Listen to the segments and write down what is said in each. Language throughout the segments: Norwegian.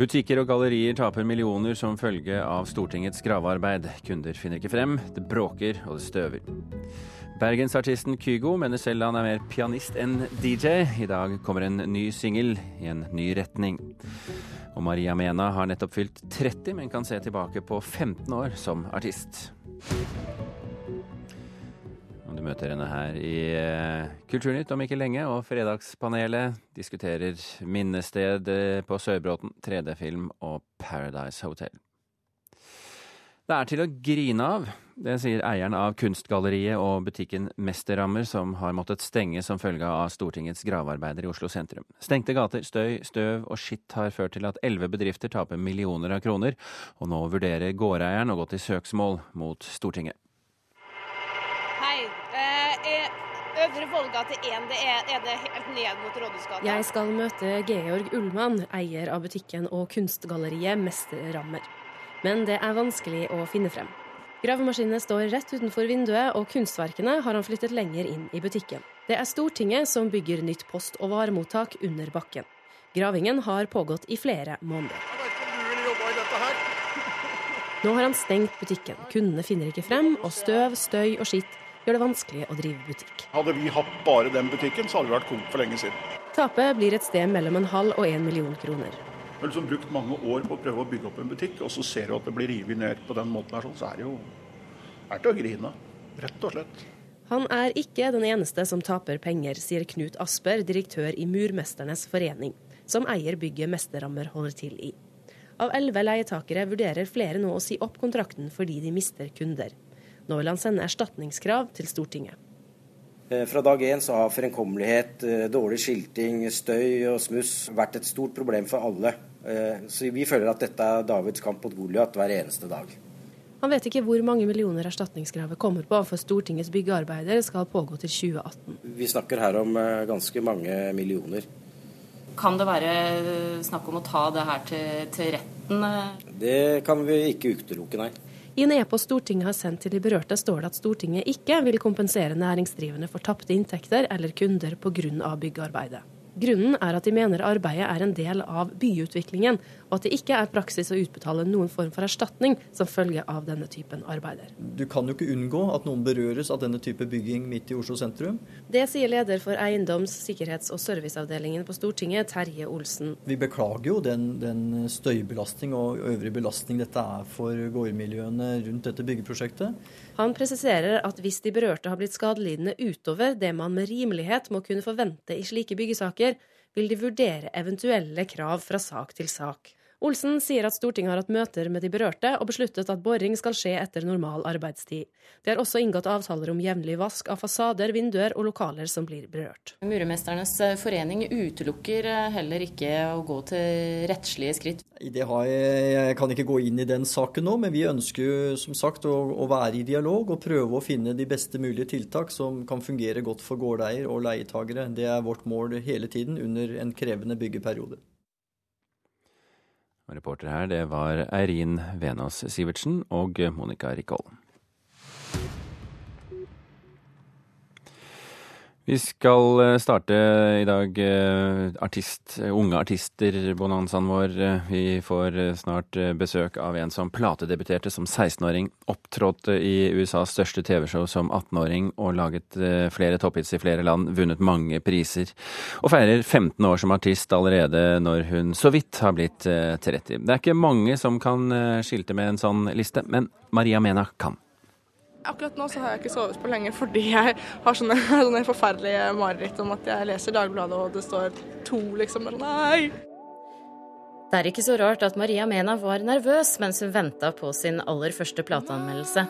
Butikker og gallerier taper millioner som følge av Stortingets gravearbeid. Kunder finner ikke frem, det bråker og det støver. Bergensartisten Kygo mener selv han er mer pianist enn DJ. I dag kommer en ny singel i en ny retning. Og Maria Mena har nettopp fylt 30, men kan se tilbake på 15 år som artist. Og du møter henne her i eh, Kulturnytt om ikke lenge, og Fredagspanelet diskuterer minnested eh, på Sørbråten, 3D-film og Paradise Hotel. Det er til å grine av. Det sier eieren av kunstgalleriet og butikken Mesterrammer, som har måttet stenge som følge av Stortingets gravearbeider i Oslo sentrum. Stengte gater, støy, støv og skitt har ført til at elleve bedrifter taper millioner av kroner, og nå vurderer gårdeieren å gå til søksmål mot Stortinget. Hei. Eh, Øvre Vollgate 1, det er, er det helt ned mot Rådhusgata? Jeg skal møte Georg Ullmann, eier av butikken og kunstgalleriet Mesterrammer. Men det er vanskelig å finne frem. Gravemaskinene står rett utenfor vinduet, og kunstverkene har han flyttet lenger inn i butikken. Det er Stortinget som bygger nytt post- og varemottak under bakken. Gravingen har pågått i flere måneder. Nå har han stengt butikken. Kundene finner ikke frem, og støv, støy og skitt gjør det vanskelig å drive butikk. Hadde vi hatt bare den butikken, så hadde vi vært konk for lenge siden. Tapet blir et sted mellom en halv og en million kroner. Vi har liksom brukt mange år på å prøve å bygge opp en butikk, og så ser du at det blir revet ned på den måten her, sånn, så er det jo er til å grine. Rett og slett. Han er ikke den eneste som taper penger, sier Knut Asper, direktør i Murmesternes forening, som eier bygget Mesterrammer holder til i. Av elleve leietakere vurderer flere nå å si opp kontrakten fordi de mister kunder. Nå vil han sende erstatningskrav til Stortinget. Eh, Fra dag én så har fremkommelighet, eh, dårlig skilting, støy og smuss vært et stort problem for alle. Eh, Så vi føler at dette er Davids kamp mot Goliat hver eneste dag. Han vet ikke hvor mange millioner erstatningskravet kommer på, for Stortingets byggearbeider skal pågå til 2018. Vi snakker her om ganske mange millioner. Kan det være snakk om å ta det her til, til retten? Det kan vi ikke utelukke, nei. I en e-post Stortinget har sendt til de berørte, står det at Stortinget ikke vil kompensere næringsdrivende for tapte inntekter eller kunder pga. byggearbeidet. Grunnen er at de mener arbeidet er en del av byutviklingen, og at det ikke er praksis å utbetale noen form for erstatning som følge av denne typen arbeider. Du kan jo ikke unngå at noen berøres av denne type bygging midt i Oslo sentrum. Det sier leder for eiendoms-, sikkerhets- og serviceavdelingen på Stortinget, Terje Olsen. Vi beklager jo den, den støybelastning og øvrig belastning dette er for gårdmiljøene rundt dette byggeprosjektet. Han presiserer at hvis de berørte har blitt skadelidende utover det man med rimelighet må kunne forvente i slike byggesaker, vil de vurdere eventuelle krav fra sak til sak. Olsen sier at Stortinget har hatt møter med de berørte og besluttet at boring skal skje etter normal arbeidstid. De har også inngått avtaler om jevnlig vask av fasader, vinduer og lokaler som blir berørt. Murmesternes forening utelukker heller ikke å gå til rettslige skritt. Det har jeg, jeg kan ikke gå inn i den saken nå, men vi ønsker jo som sagt å, å være i dialog og prøve å finne de beste mulige tiltak som kan fungere godt for gårdeier og leietagere. Det er vårt mål hele tiden under en krevende byggeperiode. Reporter her, det var Eirin Venås Sivertsen og Monica Rikoll. Vi skal eh, starte i dag eh, artist, unge artister-bonanzaen vår. Eh, Vi får snart besøk av en som platedebuterte som 16-åring, opptrådte i USAs største TV-show som 18-åring og laget flere topphits i flere land, vunnet mange priser, og feirer 15 år som artist allerede når hun så vidt har blitt 30. Det er ikke mange som kan skilte med en sånn liste, men Maria Mena kan. Akkurat nå så har jeg ikke sovet på lenge fordi jeg har sånne, sånne forferdelige mareritt om at jeg leser Dagbladet og det står to, liksom. eller Nei! Det er ikke så rart at Maria Mena var nervøs mens hun venta på sin aller første plateanmeldelse.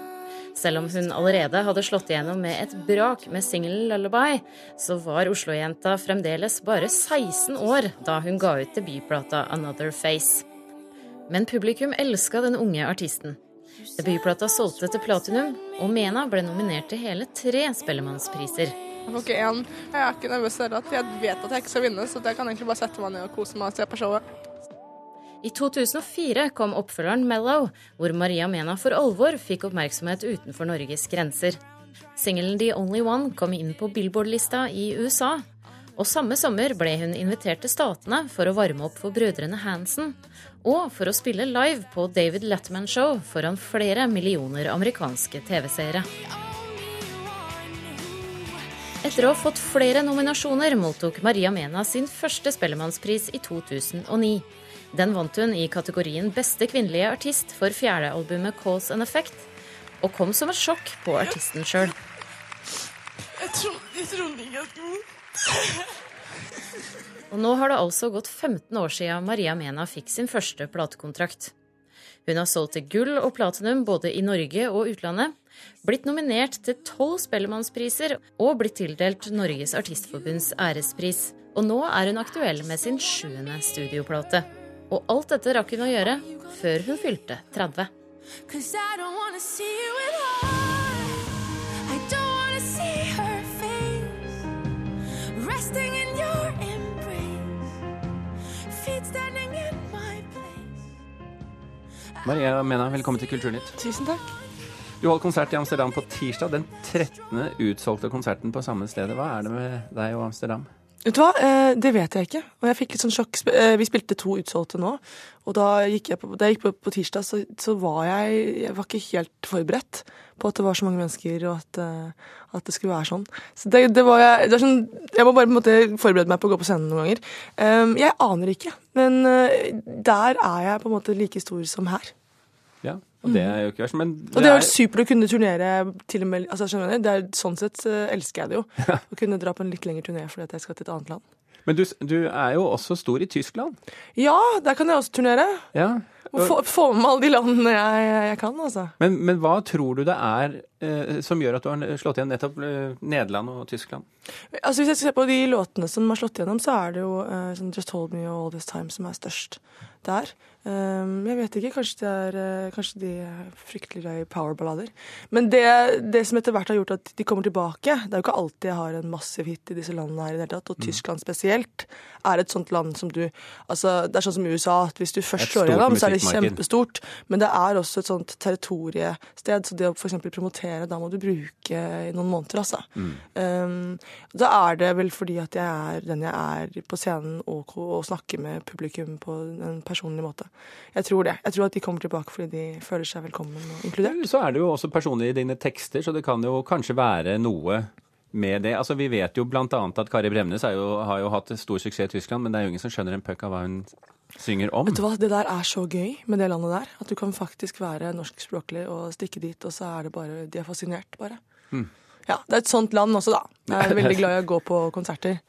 Selv om hun allerede hadde slått igjennom med et brak med singelen 'Lullaby', så var Oslo-jenta fremdeles bare 16 år da hun ga ut debutplata 'Another Face'. Men publikum elska den unge artisten. Debutplata solgte til platinum, og Mena ble nominert til hele tre Spellemannspriser. Jeg får ikke én. Jeg er ikke nervøs for at jeg vet at jeg ikke skal vinne, så jeg kan egentlig bare sette meg ned og kose meg og se på showet. I 2004 kom oppfølgeren 'Mellow', hvor Maria Mena for alvor fikk oppmerksomhet utenfor Norges grenser. Singelen 'The Only One' kom inn på Billboard-lista i USA. Og samme sommer ble hun invitert til Statene for å varme opp for brødrene Hansen, og for å spille live på David Latman Show foran flere millioner amerikanske TV-seere. Etter å ha fått flere nominasjoner mottok Maria Mena sin første Spellemannspris i 2009. Den vant hun i kategorien Beste kvinnelige artist for fjerde albumet Cause and Effect, og kom som et sjokk på artisten sjøl. Jeg trodde ikke jeg skulle og nå har det altså gått 15 år siden Maria Mena fikk sin første platekontrakt. Hun har solgt til gull og platinum både i Norge og utlandet, blitt nominert til tolv Spellemannspriser og blitt tildelt Norges Artistforbunds ærespris. Og nå er hun aktuell med sin sjuende studioplate. Og alt dette rakk hun å gjøre før hun fylte 30. Maria Mena, velkommen til Kulturnytt. Tusen takk. Du holdt konsert i Amsterdam på tirsdag. Den 13. utsolgte konserten på samme stedet. Hva er det med deg og Amsterdam? Vet du hva, eh, det vet jeg ikke. Og jeg fikk litt sånn sjokk. Eh, vi spilte to utsolgte nå. Og da gikk jeg på, jeg gikk på, på tirsdag, så, så, var jeg Jeg var ikke helt forberedt på at det var så mange mennesker, og at, eh, at det skulle være sånn. Så det, det var jeg det sånn, Jeg må bare på en måte forberede meg på å gå på scenen noen ganger. Jeg aner ikke. Men der er jeg på en måte like stor som her. Ja, og det er jo ikke verst, men det Og det er jo supert å kunne turnere til og med altså, skjønner du, det er, Sånn sett elsker jeg det jo. Å kunne dra på en litt lengre turné fordi at jeg skal til et annet land. Men du, du, er jo også stor i Tyskland? Ja, der kan jeg også turnere. Ja. Og få, få med alle de landene jeg, jeg kan, altså. Men, men, hva tror du det er eh, som gjør at du har slått igjen nettopp eh, Nederland og Tyskland? Altså Hvis jeg ser på de låtene som har slått igjennom, så er det jo eh, sånn Just Hold Me All This Time som er størst der. Um, jeg vet ikke. Kanskje, er, uh, kanskje de er fryktelig glad i powerballader. Men det, det, som etter hvert har gjort at de kommer tilbake Det er jo ikke alltid jeg har en massiv hit i disse landene her i det hele tatt. Og mm. Tyskland spesielt er et sånt land som du Altså, det er sånn som USA at hvis du først slår gjennom, så er det kjempestort. Men det er også et sånt territoriested, så det å f.eks. promotere, da må du bruke i noen måneder, altså. Mm. Um, da er det vel fordi at jeg er den jeg er på scenen og, og snakker med publikum på en personlig måte. Jeg tror det. Jeg tror at de kommer tilbake fordi de føler seg velkommen og inkludert. Så er det jo også personlig i dine tekster, så det kan jo kanskje være noe med det. Altså, Vi vet jo bl.a. at Kari Bremnes jo, har jo hatt stor suksess i Tyskland, men det er jo ingen som skjønner en puck av hva hun synger om. Vet du hva, Det der er så gøy med det landet der. At du kan faktisk være norskspråklig og stikke dit, og så er det bare De er fascinert, bare. Mm. Ja, Det er et sånt land også, da. Jeg er veldig glad i å gå på konserter.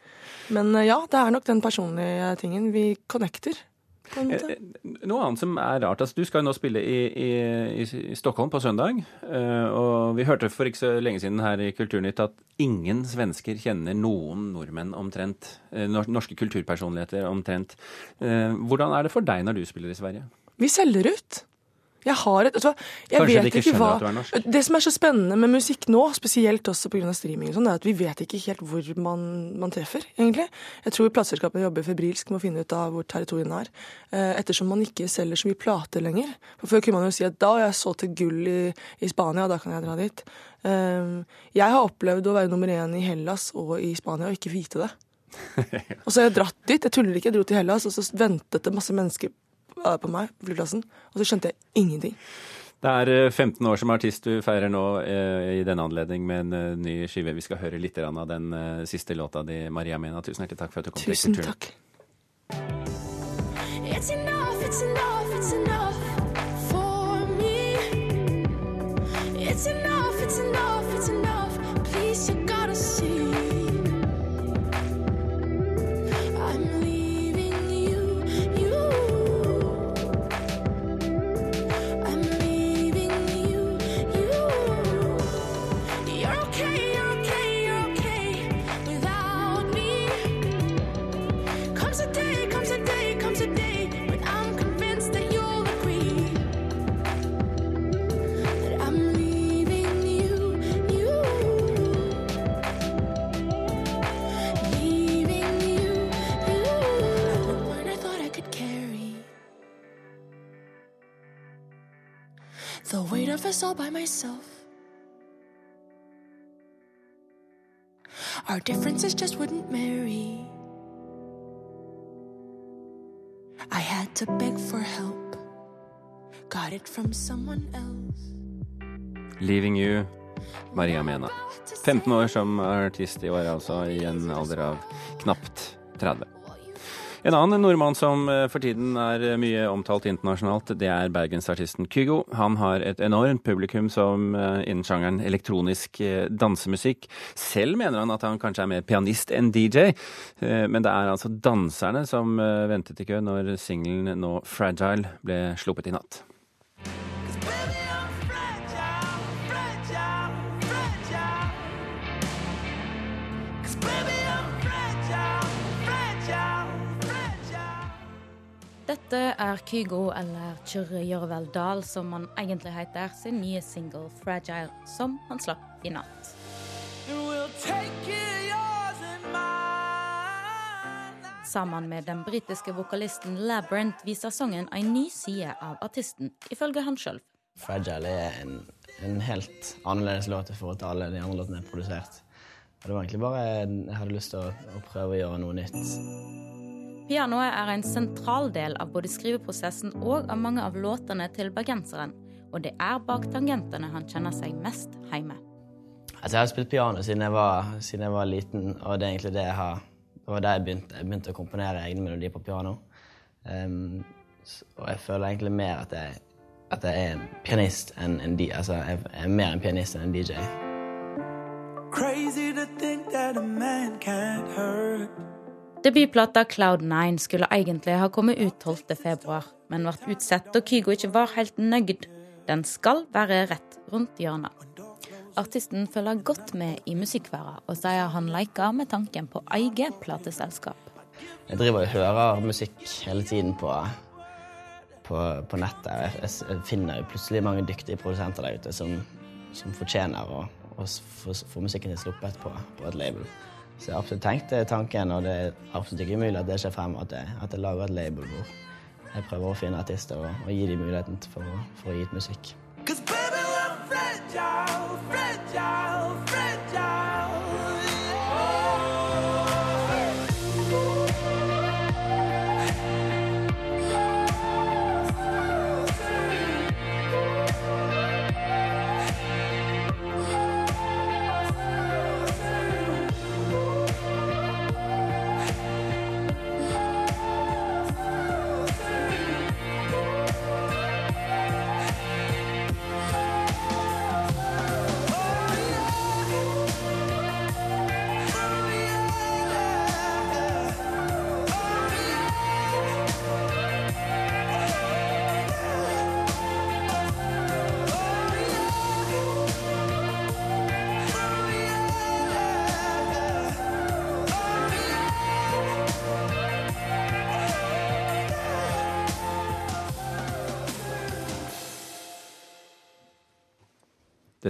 Men eh, ja, det er nok den personlige tingen. Vi connecter. Eh, eh, noe annet som er rart. altså Du skal jo nå spille i, i, i Stockholm på søndag. Eh, og vi hørte for ikke så lenge siden her i Kulturnytt at ingen svensker kjenner noen nordmenn omtrent. Norske kulturpersonligheter omtrent. Hvordan er det for deg når du spiller i Sverige? Vi selger ut. Jeg har et, altså, jeg Kanskje de ikke skjønner hva, at du er norsk? Det som er så spennende med musikk nå, spesielt også pga. streaming, og sånn, er at vi vet ikke helt hvor man, man treffer, egentlig. Jeg tror plateselskapene jobber febrilsk med å finne ut av hvor territoriene er. Eh, ettersom man ikke selger så mye plater lenger. For Før kunne man jo si at da jeg solgt til gull i, i Spania, da kan jeg dra dit. Eh, jeg har opplevd å være nummer én i Hellas og i Spania og ikke vite det. og så har jeg dratt dit. Jeg tuller ikke, jeg dro til Hellas, og så ventet det masse mennesker på meg på flyplassen, og så skjønte jeg ingenting. Det er 15 eh, år som artist du feirer nå eh, i denne anledning med en uh, ny skive. Vi skal høre litt av den siste låta di, Maria Mena. Tusen hjertelig takk for at du kom Tusen til. Takk. It's enough, it's enough, it's enough myself. Our differences just wouldn't marry. I had to beg for help. Got it from someone else. Leaving you, Maria Mena. 15 år som artist i år, altså, i en alder av knapt 30. En annen nordmann som eh, for tiden er eh, mye omtalt internasjonalt, det er bergensartisten Kygo. Han har et enormt publikum som eh, innen sjangeren elektronisk dansemusikk. Selv mener han at han kanskje er mer pianist enn DJ, men det er altså danserne som ventet i kø når singelen nå 'Fragile' ble sluppet i natt. Dette er Kygo, eller Kyrre Gjørvel Dahl, som han egentlig heter, sin nye single 'Fragile', som han slapp i natt. Sammen med den britiske vokalisten Labyrinth viser sangen en ny side av artisten, ifølge han sjøl. 'Fragile' er en, en, helt annerledes låt i forhold til alle de andre låtene jeg har produsert. Og det var egentlig bare jeg hadde lyst til å, å prøve å gjøre noe nytt. Pianoet er en sentral del av både skriveprosessen og av mange av låtene til bergenseren. Og det er bak tangentene han kjenner seg mest hjemme. Altså, jeg har spilt piano siden jeg, var, siden jeg var, liten, og det er egentlig det jeg har Det var da jeg begynte, jeg begynte å komponere egne melodier på piano. Um, og jeg føler egentlig mer at jeg, at jeg er en pianist enn en DJ. Altså, jeg er mer en pianist enn en DJ. Crazy to think that a man can't hurt. Debutplata Cloud9 skulle egentlig ha kommet ut 12.2, men ble utsatt da Kygo ikke var helt nøyd. Den skal være rett rundt hjørnet. Artisten følger godt med i musikkverden og sier han leker med tanken på eget plateselskap. Jeg driver og hører musikk hele tiden på, på, på nettet. Jeg, jeg, finner plutselig mange dyktige produsenter der ute som, som fortjener å, få musikken sin sluppet på, på et label. Så jeg har absolutt tenkt tanken, og det er absolutt ikke umulig at det skjer frem, at jeg, at jeg lager et label hvor jeg prøver å finne artister og, og gi dem muligheten for, for å gi ut musikk.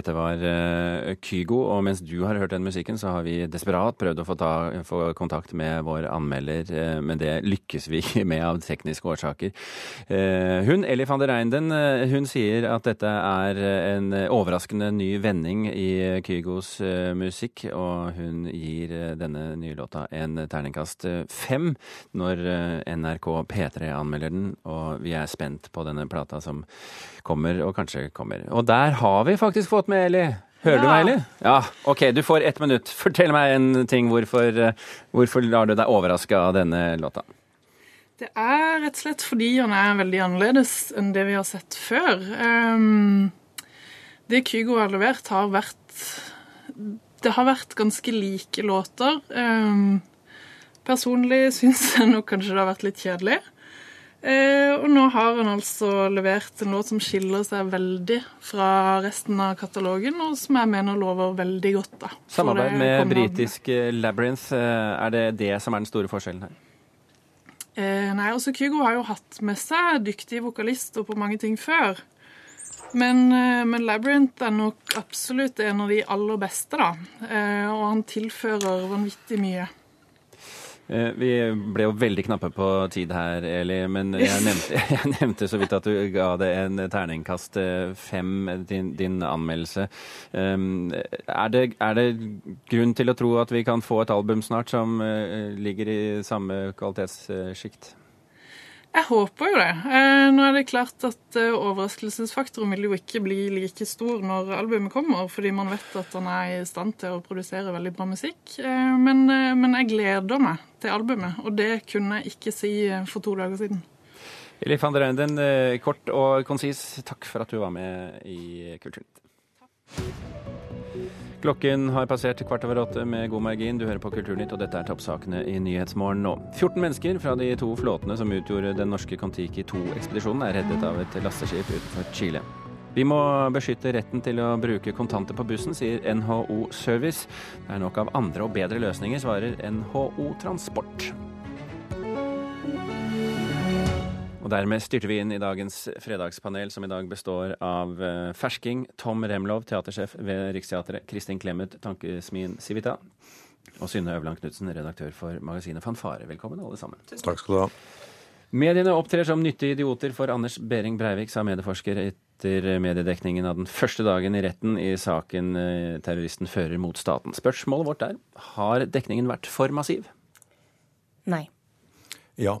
Dette var uh, Kygo, og mens du har hørt den musikken, så har vi desperat prøvd å få, ta, få kontakt med vår anmelder, uh, men det lykkes vi med av tekniske årsaker. Uh, hun, Ellie van der Reinden, hun sier at dette er en overraskende ny vending i Kygos musikk, og hun gir denne nye låta en terningkast fem når NRK P3 anmelder den, og vi er spent på denne plata som kommer, og kanskje kommer. Og der har vi faktisk fått med Eli. Hører ja. du meg, eller? Ja. OK, du får ett minutt. Fortell meg en ting. Hvorfor, eh, hvorfor lar du deg overraske av denne låta? Det er rett og slett fordi han er veldig annerledes enn det vi har sett før. Um, det Kygo har levert, har vært Det har vært ganske like låter. Um, personlig syns jeg nok kanskje det har vært litt kjedelig. Eh, og nå har han altså levert en låt som skiller seg veldig fra resten av katalogen, og som jeg mener lover veldig godt. da. Samarbeid med britisk eh, Labyrinth, eh, er det det som er den store forskjellen her? Eh, nei, altså Kygo har jo hatt med seg dyktige vokalister på mange ting før. Men, eh, men, Labyrinth er nok absolutt en av de aller beste, da. Eh, og han tilfører vanvittig mye. Eh, vi ble jo veldig knappe på tid her, Eli, men jeg nevnte, jeg nevnte så vidt at du ga det en terningkast eh, fem, din, din anmeldelse. Um, er, det, er, det, grunn til å tro at vi kan få et album snart som ligger i samme kvalitetssjikt? Jeg håper jo det. Eh, nå er det klart at eh, overraskelsesfaktoren vil jo ikke bli like stor når albumet kommer, fordi man vet at han er i stand til å produsere veldig bra musikk. Eh, men, men jeg gleder meg til albumet, og det kunne jeg ikke si for to dager siden. Elif van der Einden, kort og konsis, takk for at du var med i Kulturnytt. Klokken har passert kvart over åtte med god margin. Du hører på Kulturnytt, og dette er toppsakene i Nyhetsmorgen nå. 14 mennesker fra de to flåtene som utgjorde den norske Kon-Tiki 2-ekspedisjonen, er reddet av et lasteskip utenfor Chile. Vi må beskytte retten til å bruke kontanter på bussen, sier NHO Service. Det er nok av andre og bedre løsninger, svarer NHO Transport. Dermed styrter vi inn i dagens fredagspanel, som i dag består av eh, fersking Tom Remlov, teatersjef ved Riksteatret, Kristin Clemet, tankesmien Civita, og Synne Øverland Knutsen, redaktør for magasinet Fanfare. Velkommen, alle sammen. Takk skal du ha. Mediene opptrer som nyttige idioter for Anders Behring Breivik, sa medieforsker etter mediedekningen av den første dagen i retten i saken eh, terroristen fører mot staten. Spørsmålet vårt er har dekningen vært for massiv? Nei. Ja. Ja.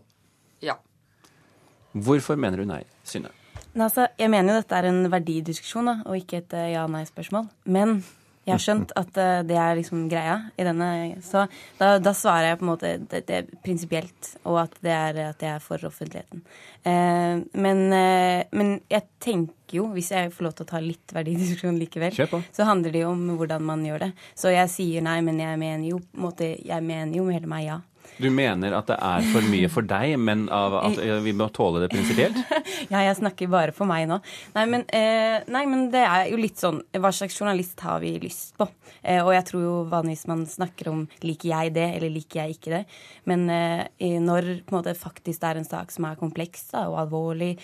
Hvorfor mener du nei, Synne? Altså, jeg mener jo dette er en verdidiskusjon da, og ikke et eh, ja-nei-spørsmål. Men jeg har skjønt at uh, det er liksom greia i denne. Så da, da svarer jeg på en måte det, det prinsipielt, og at det er at jeg er for offentligheten. Uh, men, uh, men, jeg tenker jo, hvis jeg får lov til å ta litt verdidiskusjon likevel, så handler det jo om hvordan man gjør det. Så jeg sier nei, men jeg mener jo, måte, jeg mener jo med hele meg ja. Du mener at det er for mye for deg, men at vi må tåle det prinsipielt? ja, jeg snakker bare for meg nå. Nei men, eh, nei men, det er jo litt sånn Hva slags journalist har vi lyst på? Eh, og jeg tror jo vanligvis man snakker om liker jeg det, eller liker jeg ikke det. Men eh, når på en måte faktisk det er en sak som er kompleks da, og alvorlig,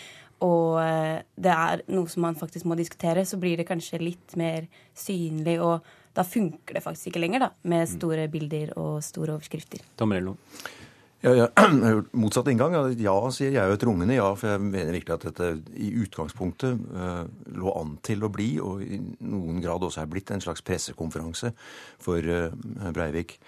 og eh, det er noe som man faktisk må diskutere, så blir det kanskje litt mer synlig og da funker det faktisk ikke lenger da, med mm. store bilder og store overskrifter. Tomrello. Ja, ja, motsatt inngang. Ja, sier jeg jo et rungende ja. For jeg mener virkelig at dette i utgangspunktet uh, lå an til å bli, og i noen grad også er blitt, en slags pressekonferanse for uh, Breivik.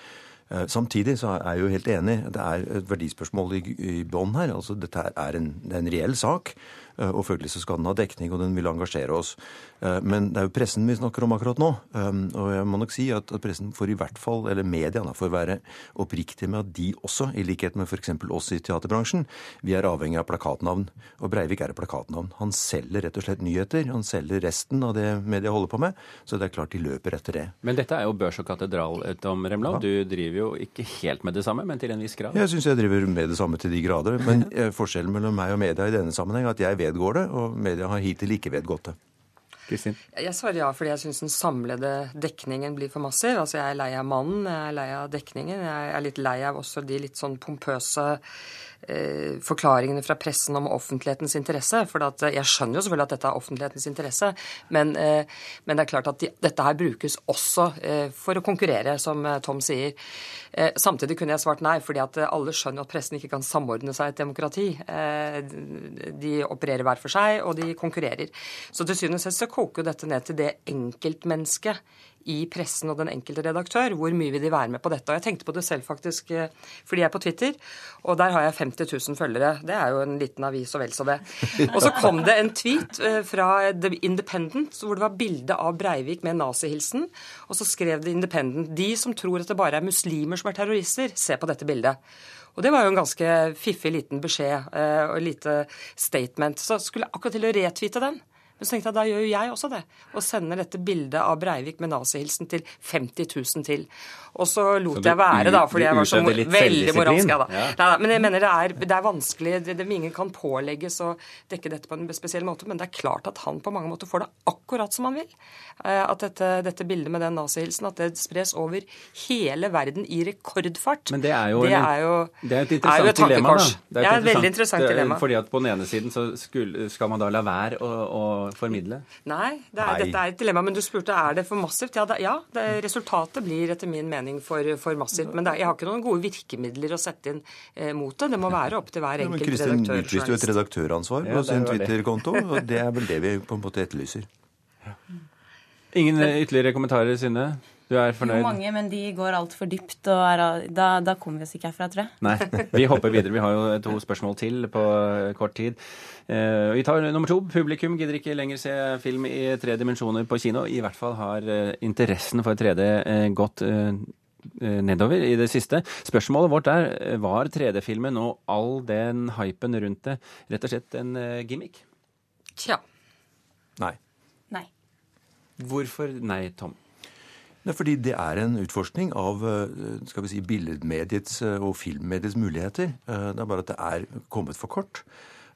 Uh, samtidig så er jeg jo helt enig. Det er et verdispørsmål i, i bånn her. Altså, dette er en, det er en reell sak. Og følgelig så skal den ha dekning, og den vil engasjere oss. Eh, men det er jo pressen vi snakker om akkurat nå. Eh, og jeg må nok si at pressen får i hvert fall, eller mediene får være oppriktige med at de også, i likhet med f.eks. oss i teaterbransjen, vi er avhengig av plakatnavn. Og Breivik er et plakatnavn. Han selger rett og slett nyheter. Han selger resten av det media holder på med. Så det er klart de løper etter det. Men dette er jo børs og katedral, Tom Remlov. Ja. Du driver jo ikke helt med det samme, men til en viss grad? Jeg syns jeg driver med det samme til de grader. Men eh, forskjellen mellom meg og media i denne sammenheng er at jeg vedgår det, og media har hittil ikke vedgått det. Kristin? Jeg svarer ja fordi jeg syns den samlede dekningen blir for massiv. Altså Jeg er lei av mannen, jeg er lei av dekningen. Jeg er litt lei av også de litt sånn pompøse forklaringene fra pressen om offentlighetens interesse. For at, jeg skjønner jo selvfølgelig at dette er offentlighetens interesse, men, eh, men det er klart at de, dette her brukes også eh, for å konkurrere, som eh, Tom sier. Eh, samtidig kunne jeg svart nei, fordi at alle skjønner at pressen ikke kan samordne seg i et demokrati. Eh, de opererer hver for seg, og de konkurrerer. Så til syvende og sist så koker jo dette ned til det enkeltmennesket i pressen og den enkelte redaktør. Hvor mye vil de være med på dette? Og jeg tenkte på det selv faktisk eh, fordi jeg er på Twitter, og der har jeg 50 000 følgere. Det er jo en liten avis og vel så det. Og så kom det en tweet eh, fra The Independent hvor det var bilde av Breivik med nazihilsen. Og så skrev The Independent de som tror at det bare er muslimer som er terrorister, se på dette bildet. Og det var jo en ganske fiffig liten beskjed eh, og lite statement. Så skulle jeg akkurat til å retweete den. Men så tenkte jeg da gjør jo jeg også det. Og sender dette bildet av Breivik med nazihilsen til 50 000 til. Og så lot så jeg være, da, fordi jeg var så veldig moralsk. Ja, da. Ja. Nei, men jeg mener det er, det er vanskelig. Det, det, ingen kan pålegges å dekke dette på en spesiell måte. Men det er klart at han på mange måter får det akkurat som han vil. Eh, at dette, dette bildet med den nazihilsen at det spres over hele verden i rekordfart. Men det er jo, det er jo, det er et interessant er et dilemma, da. Det er et, ja, veldig interessant dilemma. Fordi at på den ene siden så skulle, skal man da la være å formidle? Nei, det er, dette er et dilemma. Men du spurte er det for massivt. Ja, det, ja det, resultatet blir etter min mening for, for massivt. Men jeg har ikke noen gode virkemidler å sette inn eh, mot det. Det må være opp til hver enkelt ja, redaktør. Kristin utlyste jo et redaktøransvar på ja, sin Twitter-konto, og det er vel det vi på en måte etterlyser. Ingen ytterligere kommentarer, Synne? Du er Jo, mange, men de går altfor dypt, og er, da, da kommer vi oss ikke herfra, tror jeg. Nei, vi hopper videre. Vi har jo to spørsmål til på eh, kort tid. Eh, vi tar nummer to. Publikum gidder ikke lenger se film i tre dimensjoner på kino. I hvert fall har eh, interessen for 3D eh, gått eh, nedover i det siste. Spørsmålet vårt er var 3D-filmen og all den hypen rundt det rett og slett en gimmick? Tja. Nei. Nei. Hvorfor nei, Tom? Det fordi det er en utforskning av eh, skal vi si, billedmediets eh, og filmmediets muligheter. Eh, Det er bare at det er kommet for kort.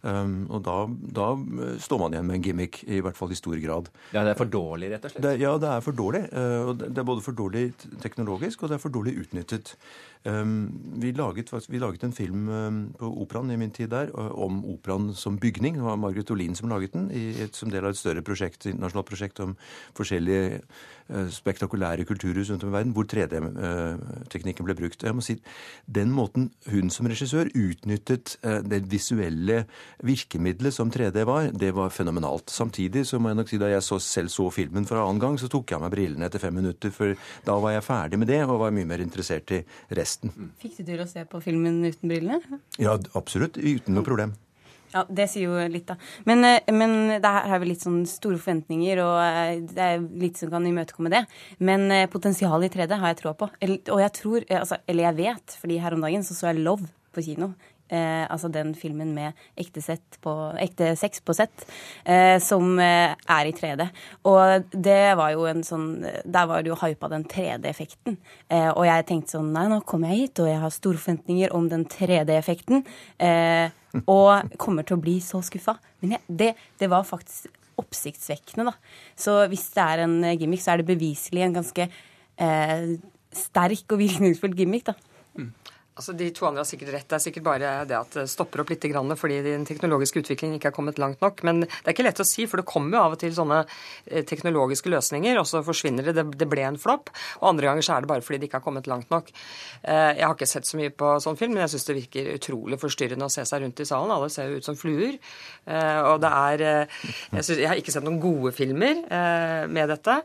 Um, og da, da eh, står man igjen med en gimmick, i hvert fall i stor grad. Ja, det er for dårlig, rett og slett? Det, ja, det er for dårlig. eh, og Det er både for dårlig teknologisk og det er for dårlig utnyttet. Um, vi, laget, vi laget en film um, på Operaen i min tid der uh, om operaen som bygning. Det var Margaret Olin som laget den i et, som del av et større prosjekt, internasjonalt prosjekt om forskjellige uh, spektakulære kulturhus rundt om i verden, hvor 3D-teknikken ble brukt. Jeg må si, Den måten hun som regissør utnyttet det visuelle virkemidlet som 3D var, det var fenomenalt. Samtidig så må jeg nok si da jeg så, selv så filmen for annen gang, så tok jeg av meg brillene etter fem minutter, for da var jeg ferdig med det og var mye mer interessert i resten. Fikk du til å se på filmen uten brillene? Ja, absolutt. Uten noe problem. Ja, Det sier jo litt, da. Men, eh, men det her har vi litt sånn store forventninger, og eh, det er litt som kan imøtekomme det. Men eh, potensialet i 3D har jeg troa på. Eller, og jeg tror, altså, eller jeg vet, fordi her om dagen så så jeg Love på kino. Eh, altså den filmen med ekte, på, ekte sex på sett, eh, som eh, er i 3D. Og det var jo en sånn Der var det jo hypa den 3D-effekten. Eh, og jeg tenkte sånn Nei, nå kommer jeg hit, og jeg har store forventninger om den 3D-effekten. Eh, og kommer til å bli så skuffa. Men jeg, det, det var faktisk oppsiktsvekkende, da. Så hvis det er en gimmick, så er det beviselig en ganske eh, sterk og virkningsfull gimmick, da. Altså, De to andre har sikkert rett. Det er sikkert bare det at det stopper opp litt fordi den teknologiske utviklingen ikke er kommet langt nok. Men det er ikke lett å si, for det kommer jo av og til sånne eh, teknologiske løsninger, og så forsvinner det. Det, ble en flopp. Og andre ganger så er det bare fordi det ikke har kommet langt nok. Eh, Jeg har ikke sett så mye på sånn film, men jeg syns det virker utrolig forstyrrende å se seg rundt i salen. Alle ser jo ut som fluer. Eh, Og det er Jeg, synes, jeg har ikke sett noen gode filmer med dette.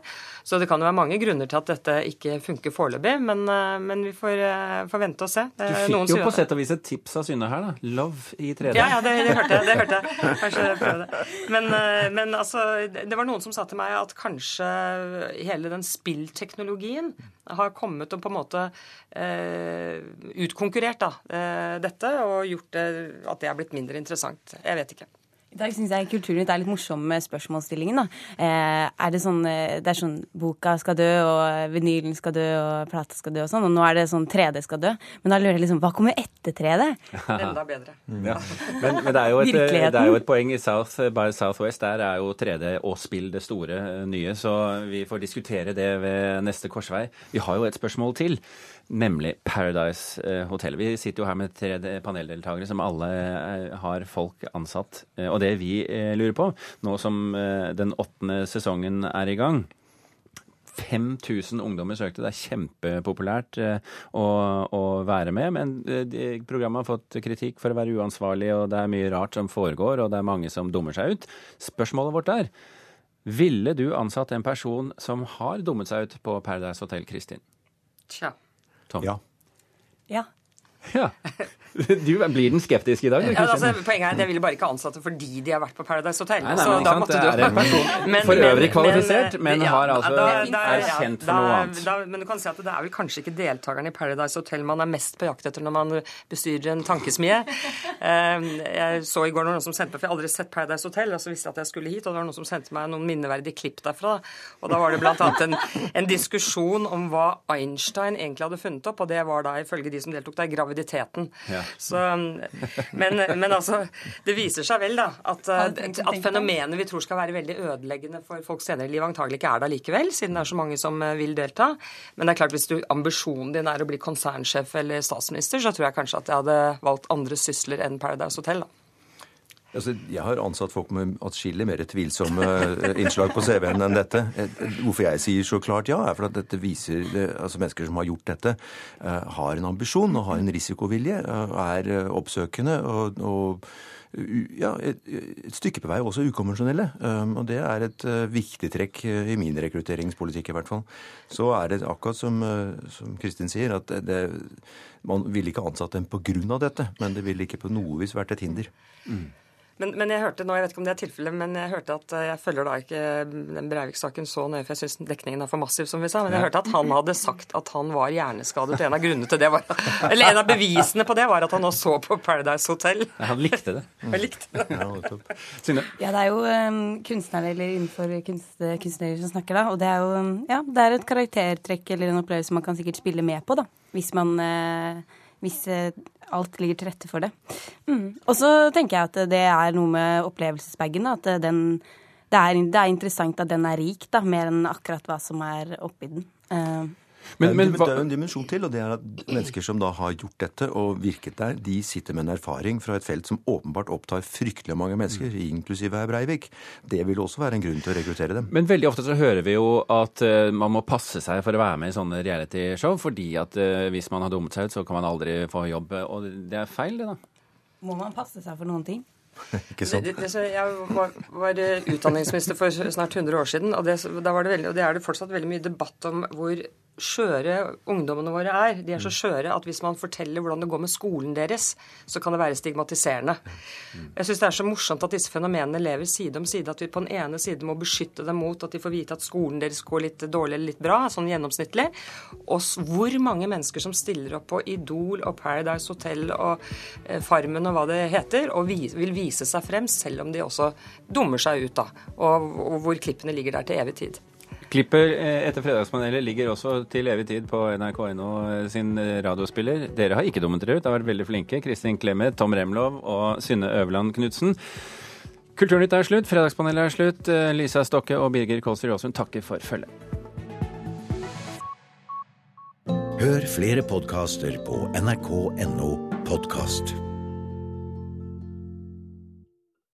Så det kan jo være mange grunner til at dette ikke funker foreløpig, men, men vi får, får vente og se. Du Eh, fikk jo på sett og vis et tips av Synne her, da. Love i 3D. Ja, ja, det, det hørte jeg. det hørte jeg. Kanskje prøve det. Men, eh, men altså, det var noen som sa til meg at kanskje hele den spillteknologien har kommet og på en måte eh, utkonkurrert da, eh, dette, og gjort det, at det er blitt mindre interessant. Jeg vet ikke. I dag syns jeg Kulturnytt er litt morsom med spørsmålsstillingen. da. Eh, er Det sånn eh, det er sånn boka skal dø, og vinylen skal dø, og plata skal dø og sånn, og nå er det sånn 3D skal dø. Men da lurer jeg liksom, hva kommer etter 3D? Enda bedre. Ja. Men, men det, er jo et, det er jo et poeng i South by Southwest. Der er jo 3D og spill det store eh, nye, så vi får diskutere det ved neste korsvei. Vi har jo et spørsmål til, nemlig Paradise eh, Hotel. Vi sitter jo her med tre de- paneldeltakere som alle eh, har folk ansatt. Eh, Og det vi lurer på, nå som den åttende sesongen er i gang 5000 ungdommer søkte. Det er kjempepopulært å, å være med. Men programmet har fått kritikk for å være uansvarlig, og det er mye rart som foregår, og det er mange som dummer seg ut. Spørsmålet vårt er ville du ansatt en person som har dummet seg ut på Paradise Hotel, Kristin? Tja. Tom? Ja. Ja. Ja. Du blir den skeptiske i dag, Ja, altså, poenget er at Jeg ville bare ikke ansatte fordi de har vært på Paradise Hotel. Nei, nei, Så men da måtte du- er en person Men- for øvrig kvalifisert, men ja, har altså da- er da- kjent for da- noe annet. Da, men du kan si at det er vel kanskje ikke deltakerne i Paradise Hotel man er mest på jakt etter når man bestyrer en tankesmie. Eh, Jeg så i går noen som sendte meg, for jeg har aldri sett Paradise Hotel, og så visste jeg at jeg skulle hit, og det var noen som sendte meg noen minneverdige klipp derfra. Og da var det blant annet en, en diskusjon om hva Einstein egentlig hadde funnet opp, og det var da ifølge de som deltok der, graviditeten. Ja. Så, men, men altså, det viser seg vel da at, at fenomenet vi tror skal være veldig ødeleggende for folk senere i livet, antagelig ikke er det likevel, siden det er så mange som eh, vil delta. Men det er klart, hvis du, ambisjonen din er å bli konsernsjef eller statsminister, så tror jeg kanskje at jeg hadde valgt andre sysler enn Paradise Hotel. da. Altså, jeg har ansatt folk med atskillig mer tvilsomme innslag på CV-en enn dette. Hvorfor jeg sier så klart ja, er for at dette viser altså Mennesker som har gjort dette, eh, har en ambisjon og har en risikovilje, eh, er eh, oppsøkende og, og ja, et, et, stykke på vei også ukonvensjonelle. Um, og det er et viktig trekk i min rekrutteringspolitikk i hvert fall. Så er det akkurat som, som Kristin sier, at det, man ville ikke ansatt dem av dette, men det ville ikke på noe vis vært et hinder. Mm. Men, men, jeg hørte nå, jeg vet ikke om det er tilfellet, men jeg hørte at eh, jeg følger da ikke den Breivik-saken så nøye, for jeg syns dekningen er for massiv, som vi sa. Men jeg hørte at han hadde sagt at han var hjerneskadet. En av grunnene til det var Eller en av bevisene på det var at han nå så på Paradise Hotel. Han likte det. Mm. Han likte det. Synne? Ja, det er jo um, kunstnere eller innenfor kunst, kunstnere som snakker, da. Og det er jo ja, det er et karaktertrekk eller en opplevelse man kan sikkert spille med på, da. Hvis man uh, hvis eh, alt ligger til rette for det. Mm. Og så tenker jeg at det er noe med opplevelsesbagen. At den, det, er, det, er, interessant at den er rik, da, mer enn akkurat hva som er oppi den. Uh, men, men, det er jo en dimensjon til, og det er at mennesker som da har gjort dette og virket der, de sitter med en erfaring fra et felt som åpenbart opptar fryktelig mange mennesker, mm. inklusive herr Breivik. Det vil også være en grunn til å rekruttere dem. Men veldig ofte så hører vi jo at uh, man må passe seg for å være med i sånne realityshow, fordi at uh, hvis man har dummet seg ut, så kan man aldri få jobb. Og det er feil, det da. Må man passe seg for noen ting? Ikke sant? Det, det, jeg var, var, utdanningsminister for snart 100 år siden, og det, veldig, og det er det fortsatt veldig mye debatt om hvor skjøre ungdommene våre er. De er så skjøre at hvis man forteller hvordan det går med skolen deres, så kan det være stigmatiserende. Jeg syns det er så morsomt at disse fenomenene lever side om side. At vi på den ene side må beskytte dem mot at de får vite at skolen deres går litt dårlig eller litt bra, sånn gjennomsnittlig. Og hvor mange mennesker som stiller opp på Idol og Paradise Hotel og eh, Farmen og hva det heter, og vil vise seg frem, selv om de også dummer seg ut, da. Og hvor klippene ligger der til evig tid. Klippet eh, etter Fredagspanelet ligger også til evig tid på NRK.no eh, sin eh, radiospiller. Dere har ikke dummet dere ut, har vært veldig flinke. Kristin Clemet, Tom Remlov og Synne Øverland Knutsen. Kulturnytt er slutt, Fredagspanelet er slutt. Lisa Stokke og Birger Kolsrud Aasund takker for følget. Hør flere podkaster på nrk.no podkast.